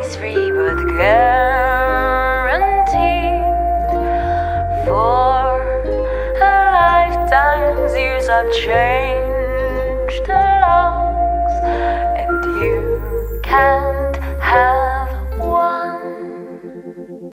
is free but guaranteed for a lifetime's years I've changed the locks, and you. can